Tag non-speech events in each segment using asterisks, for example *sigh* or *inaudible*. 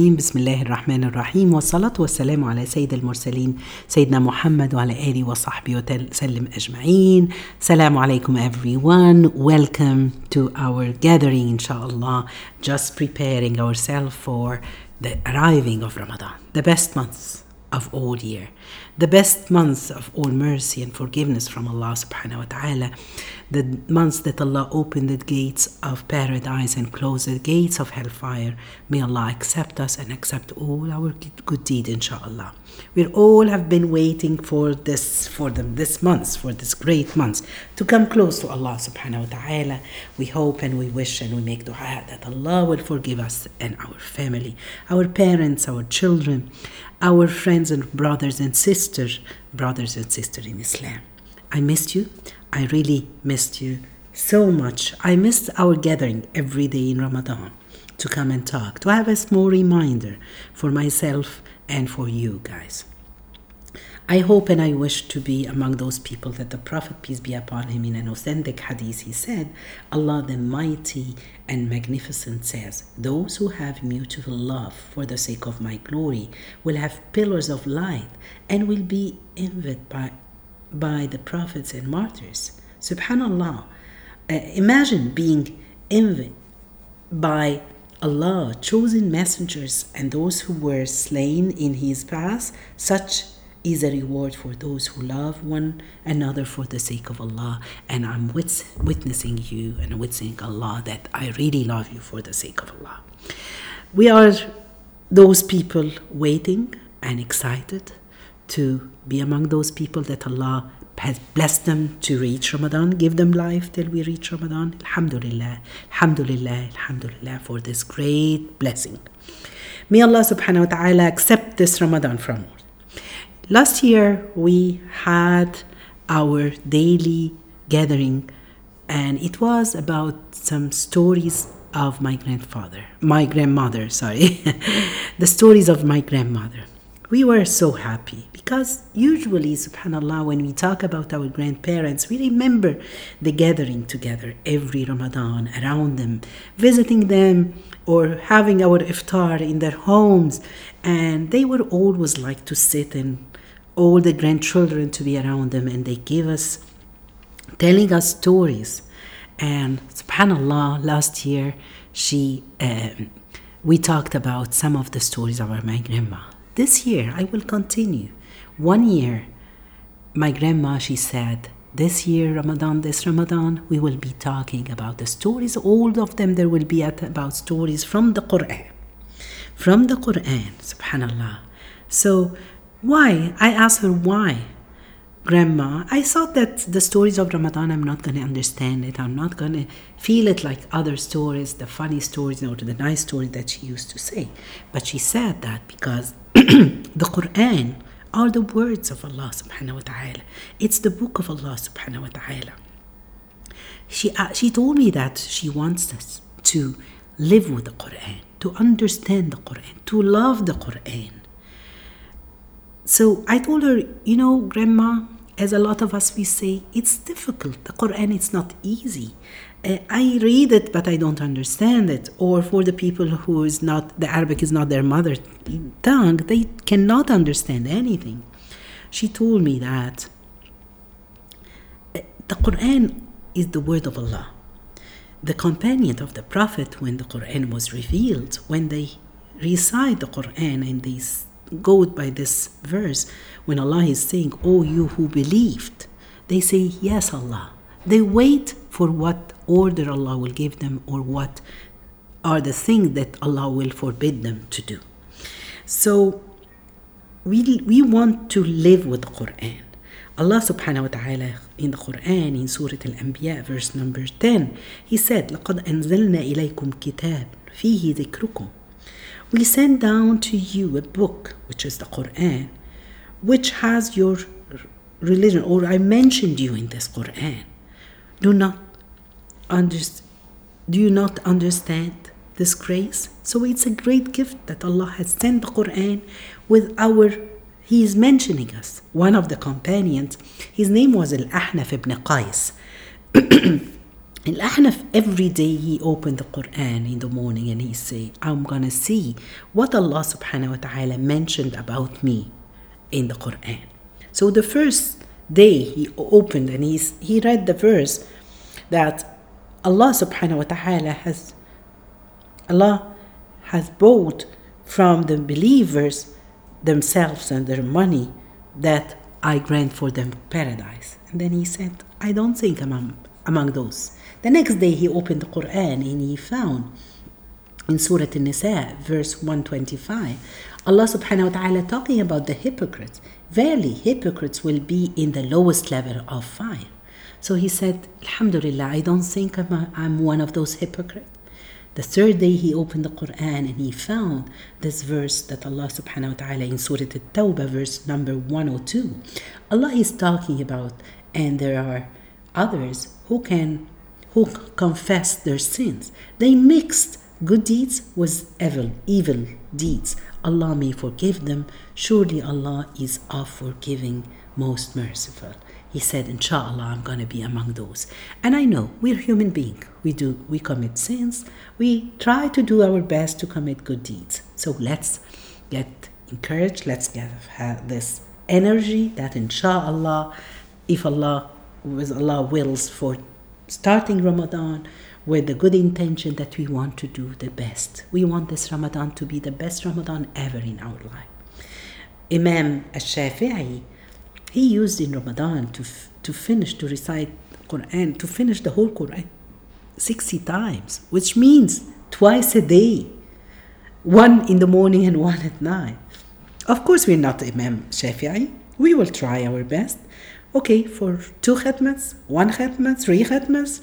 بسم الله الرحمن الرحيم والصلاة والسلام على سيد المرسلين سيدنا محمد وعلى آله وصحبه وسلم أجمعين السلام عليكم everyone welcome to our gathering inshallah just preparing ourselves for the arriving of Ramadan the best months of all year the best months of all mercy and forgiveness from Allah subhanahu wa ta'ala the months that Allah opened the gates of paradise and closed the gates of hellfire. May Allah accept us and accept all our good deed, inshallah. We all have been waiting for this, for them, this month, for this great month, to come close to Allah subhanahu wa ta'ala. We hope and we wish and we make dua that Allah will forgive us and our family, our parents, our children, our friends and brothers and sisters, brothers and sisters in Islam. I missed you. I really missed you so much. I missed our gathering every day in Ramadan to come and talk, to have a small reminder for myself and for you guys. I hope and I wish to be among those people that the Prophet, peace be upon him, in an authentic hadith, he said, Allah the Mighty and Magnificent says, Those who have mutual love for the sake of my glory will have pillars of light and will be envied by by the prophets and martyrs. Subhanallah. Uh, imagine being envied by Allah, chosen messengers, and those who were slain in His path. Such is a reward for those who love one another for the sake of Allah. And I'm wit- witnessing you and witnessing Allah that I really love you for the sake of Allah. We are those people waiting and excited to be among those people that Allah has blessed them to reach Ramadan, give them life till we reach Ramadan. Alhamdulillah, Alhamdulillah, Alhamdulillah for this great blessing. May Allah subhanahu wa ta'ala accept this Ramadan from us. Last year we had our daily gathering and it was about some stories of my grandfather, my grandmother, sorry, *laughs* the stories of my grandmother we were so happy because usually, subhanAllah, when we talk about our grandparents, we remember the gathering together every Ramadan around them, visiting them or having our iftar in their homes. And they would always like to sit and all the grandchildren to be around them and they give us, telling us stories. And subhanAllah, last year, she, um, we talked about some of the stories of our my grandma this year, I will continue. One year, my grandma, she said, this year, Ramadan, this Ramadan, we will be talking about the stories. All of them, there will be about stories from the Quran. From the Quran, subhanAllah. So, why? I asked her why. Grandma, I thought that the stories of Ramadan, I'm not going to understand it. I'm not going to feel it like other stories, the funny stories or the nice stories that she used to say. But she said that because the Quran are the words of Allah subhanahu wa ta'ala. It's the book of Allah subhanahu wa ta'ala. She, uh, she told me that she wants us to live with the Quran, to understand the Quran, to love the Quran. So I told her, you know, Grandma, as a lot of us we say, it's difficult. The Quran is not easy. Uh, I read it, but I don't understand it. Or for the people who is not the Arabic is not their mother tongue, they cannot understand anything. She told me that uh, the Quran is the word of Allah. The companion of the Prophet, when the Quran was revealed, when they recite the Quran and they go by this verse, when Allah is saying, "Oh, you who believed," they say, "Yes, Allah." They wait for what order Allah will give them or what are the things that Allah will forbid them to do. So we, we want to live with the Quran. Allah subhanahu wa ta'ala in the Quran in Surah Al-Anbiya verse number 10 he said لقد أنزلنا إليكم كتاب فيه ذكركم we send down to you a book which is the Quran which has your religion or I mentioned you in this Quran do not understand do you not understand this grace? So it's a great gift that allah has sent the quran with our he is mentioning us one of the companions. His name was al-ahnaf ibn qais. *clears throat* Al-Ahnaf, every day he opened the Quran in the morning and he say, I'm gonna see what Allah subhanahu wa ta'ala mentioned about me in the Quran. So the first day he opened and he, he read the verse that Allah subhanahu wa ta'ala has Allah has bought from the believers themselves and their money that I grant for them paradise. And then he said, I don't think I'm among, among those. The next day he opened the Quran and he found in Surah An-Nisa, verse 125, Allah subhanahu wa ta'ala talking about the hypocrites. Verily, hypocrites will be in the lowest level of fire. So he said, Alhamdulillah, I don't think I'm, a, I'm one of those hypocrites. The third day he opened the Quran and he found this verse that Allah subhanahu wa ta'ala in Surah At-Tawbah, verse number 102. Allah is talking about, and there are others who can who confess their sins. They mixed good deeds with evil, evil deeds. Allah may forgive them. Surely Allah is of forgiving, most merciful. He said, Inshallah, I'm going to be among those. And I know we're human beings. We do, we commit sins. We try to do our best to commit good deeds. So let's get encouraged. Let's get have this energy that inshallah, if Allah, with Allah wills for starting Ramadan with the good intention that we want to do the best. We want this Ramadan to be the best Ramadan ever in our life. Imam al-Shafi'i, he used in Ramadan to, to finish, to recite Quran, to finish the whole Quran 60 times, which means twice a day, one in the morning and one at night. Of course, we're not Imam Shafi'i. We will try our best. Okay, for two khatmas, one khatma, three khatmas,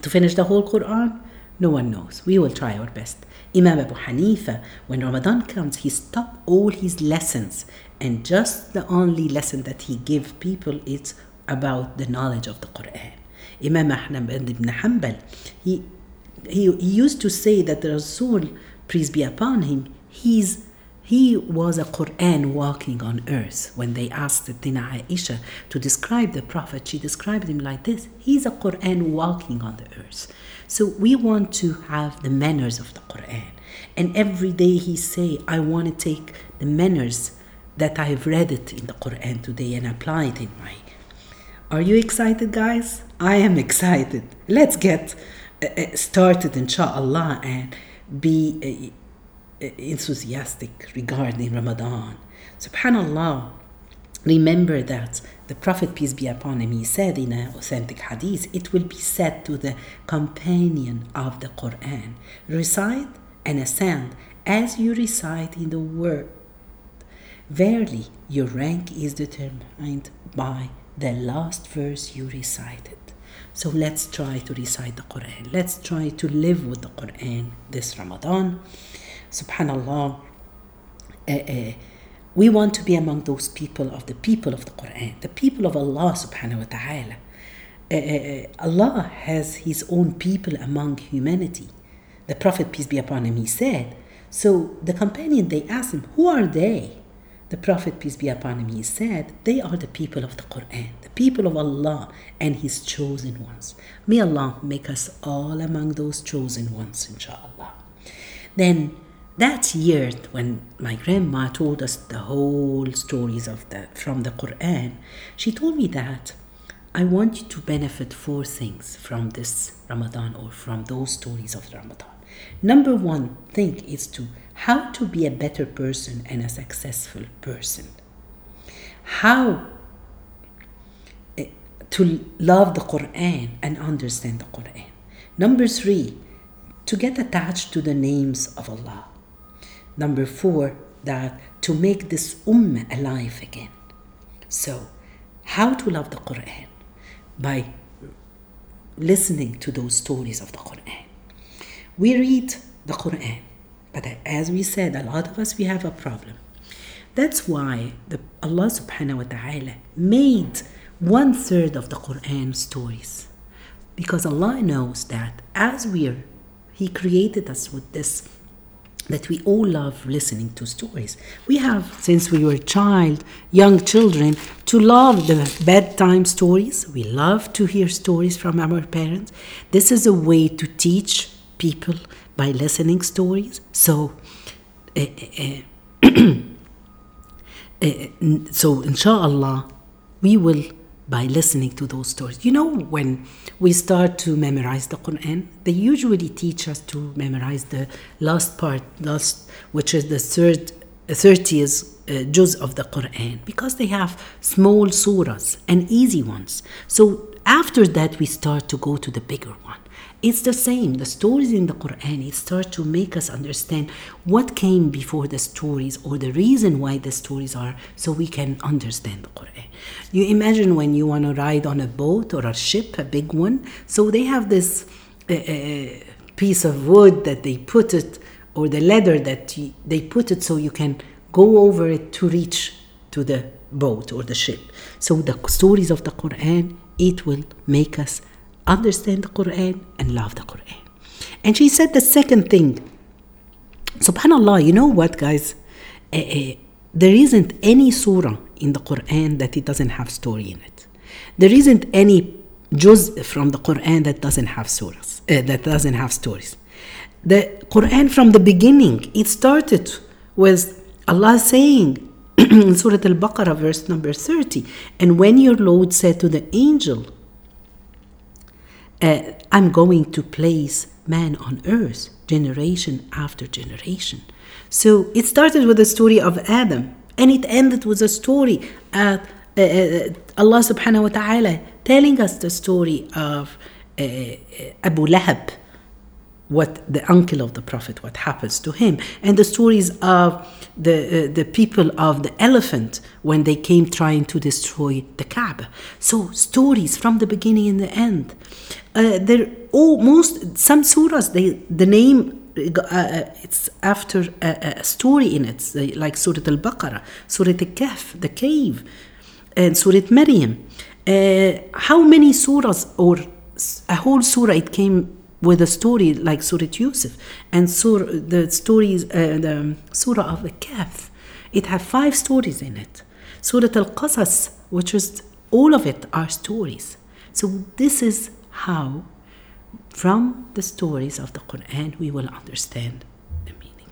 to finish the whole Quran, no one knows. We will try our best. Imam Abu Hanifa, when Ramadan comes, he stopped all his lessons, and just the only lesson that he gave people is about the knowledge of the Quran. Imam Ahmad ibn Hanbal, he, he, used to say that the Rasul, peace be upon him, he's he was a Quran walking on earth. When they asked Tina Aisha to describe the Prophet, she described him like this He's a Quran walking on the earth. So we want to have the manners of the Quran. And every day he say, I want to take the manners that I've read it in the Quran today and apply it in my. Are you excited, guys? I am excited. Let's get uh, uh started, inshallah, and be. Uh, enthusiastic regarding Ramadan. Subhanallah, remember that the Prophet, peace be upon him, he said in an authentic hadith, it will be said to the companion of the Quran, recite and ascend as you recite in the word. Verily, your rank is determined by the last verse you recited. So let's try to recite the Quran. Let's try to live with the Quran this Ramadan subhanallah uh, uh, we want to be among those people of the people of the Quran, the people of Allah subhanahu wa ta'ala. Uh, Allah has His own people among humanity. The Prophet, peace be upon him, he said. So the companion, they asked him, Who are they? The Prophet, peace be upon him, he said, They are the people of the Quran, the people of Allah and His chosen ones. May Allah make us all among those chosen ones, inshallah. Then that year when my grandma told us the whole stories of the from the Quran, she told me that I want you to benefit four things from this Ramadan or from those stories of Ramadan. Number one thing is to how to be a better person and a successful person. How eh, to love the Quran and understand the Quran. Number three, to get attached to the names of Allah. Number four, that to make this ummah alive again. So, how to love the Quran? By listening to those stories of the Quran. We read the Quran, but as we said, a lot of us we have a problem. That's why the, Allah subhanahu wa ta'ala made one third of the Quran stories. Because Allah knows that as we're He created us with this that we all love listening to stories. We have, since we were child, young children, to love the bedtime stories. We love to hear stories from our parents. This is a way to teach people by listening stories. So, *clears throat* uh, uh, so inshallah, we will by listening to those stories. You know, when we start to memorize the Quran, they usually teach us to memorize the last part, last, which is the third, 30th uh, juz of the Quran, because they have small surahs and easy ones. So after that, we start to go to the bigger one. It's the same. The stories in the Quran it start to make us understand what came before the stories or the reason why the stories are, so we can understand the Quran. You imagine when you want to ride on a boat or a ship, a big one. So they have this uh, uh, piece of wood that they put it, or the leather that they put it so you can go over it to reach to the boat or the ship. So the stories of the Quran it will make us understand the Quran and love the Quran. And she said the second thing. Subhanallah, you know what, guys? Uh, uh, there isn't any surah in the Quran that it doesn't have story in it. There isn't any juz from the Quran that doesn't have surahs, uh, that doesn't have stories. The Quran from the beginning, it started with Allah saying *clears throat* in Surah Al-Baqarah, verse number 30, and when your Lord said to the angel, uh, I'm going to place man on earth generation after generation. So it started with the story of Adam and it ended with a story of uh, uh, Allah subhanahu wa ta'ala telling us the story of uh, Abu Lahab, what the uncle of the Prophet, what happens to him, and the stories of the, uh, the people of the elephant when they came trying to destroy the Kaaba. So, stories from the beginning and the end. Uh, they're almost some surahs, they, the name uh, it's after a, a, story in it, like Surah Al Baqarah, Surah Al Kahf, the cave, and Surah Maryam. Uh, how many surahs or a whole surah it came with a story like Surah Yusuf and surah, the stories, uh, the Surah of the Kahf. It had five stories in it. Surah Al Qasas, which is all of it are stories. So this is how from the stories of the Quran we will understand the meaning.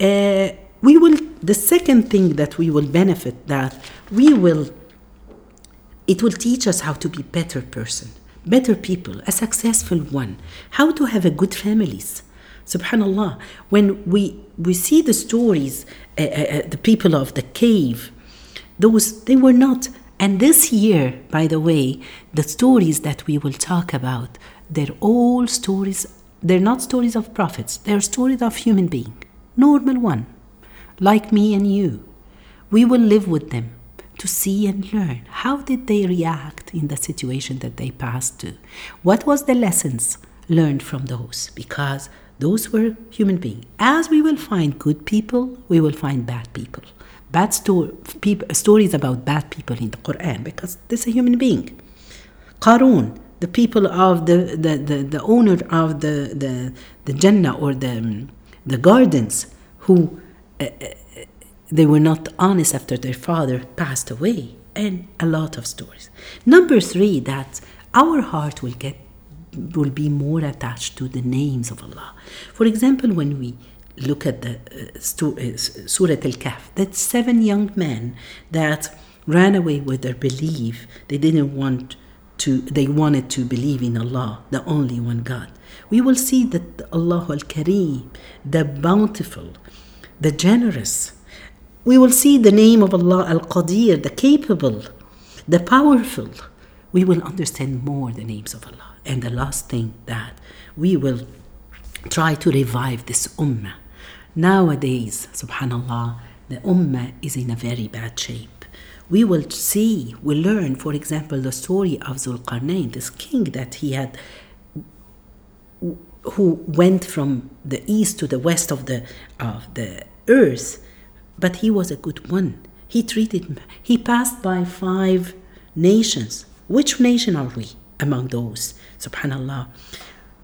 Uh, we will the second thing that we will benefit that we will it will teach us how to be better person, better people, a successful one, how to have a good families. Subhanallah, when we we see the stories, uh, uh, the people of the cave, those they were not and this year, by the way, the stories that we will talk about, they're all stories, they're not stories of prophets, they're stories of human being, normal one, like me and you. We will live with them to see and learn how did they react in the situation that they passed to. What was the lessons learned from those? Because those were human beings. As we will find good people, we will find bad people bad sto- stories about bad people in the Quran because this is a human being. Qarun, the people of the, the, the, the owner of the, the, the Jannah or the, the gardens who uh, uh, they were not honest after their father passed away and a lot of stories. Number three, that our heart will get will be more attached to the names of Allah. For example, when we look at the uh, uh Surah Al Kahf, that seven young men that ran away with their belief. They didn't want to, they wanted to believe in Allah, the only one God. We will see that Allah Al Kareem, the bountiful, the generous. We will see the name of Allah Al Qadir, the capable, the powerful. We will understand more the names of Allah. And the last thing that we will try to revive this ummah Nowadays, subhanAllah, the ummah is in a very bad shape. We will see, we learn, for example, the story of Zulqarnain, this king that he had, who went from the east to the west of the, of the earth, but he was a good one. He treated, he passed by five nations. Which nation are we among those? Subhanallah.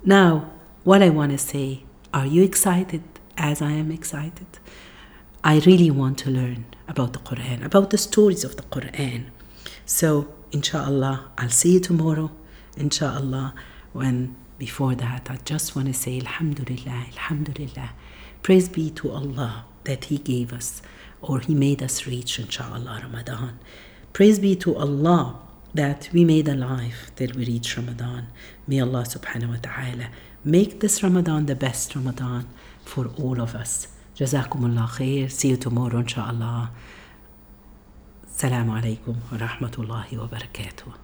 Now, what I want to say, are you excited as I am excited. I really want to learn about the Quran, about the stories of the Quran. So, inshallah, I'll see you tomorrow. Inshallah, when before that, I just want to say, Alhamdulillah, Alhamdulillah. Praise be to Allah that He gave us or He made us reach, inshallah, Ramadan. Praise be to Allah that we made alive till we reach Ramadan. May Allah subhanahu wa ta'ala make this Ramadan the best Ramadan for all of us. Jazakumullah khair. See you tomorrow, inshallah. Assalamu alaikum wa rahmatullahi wa barakatuh.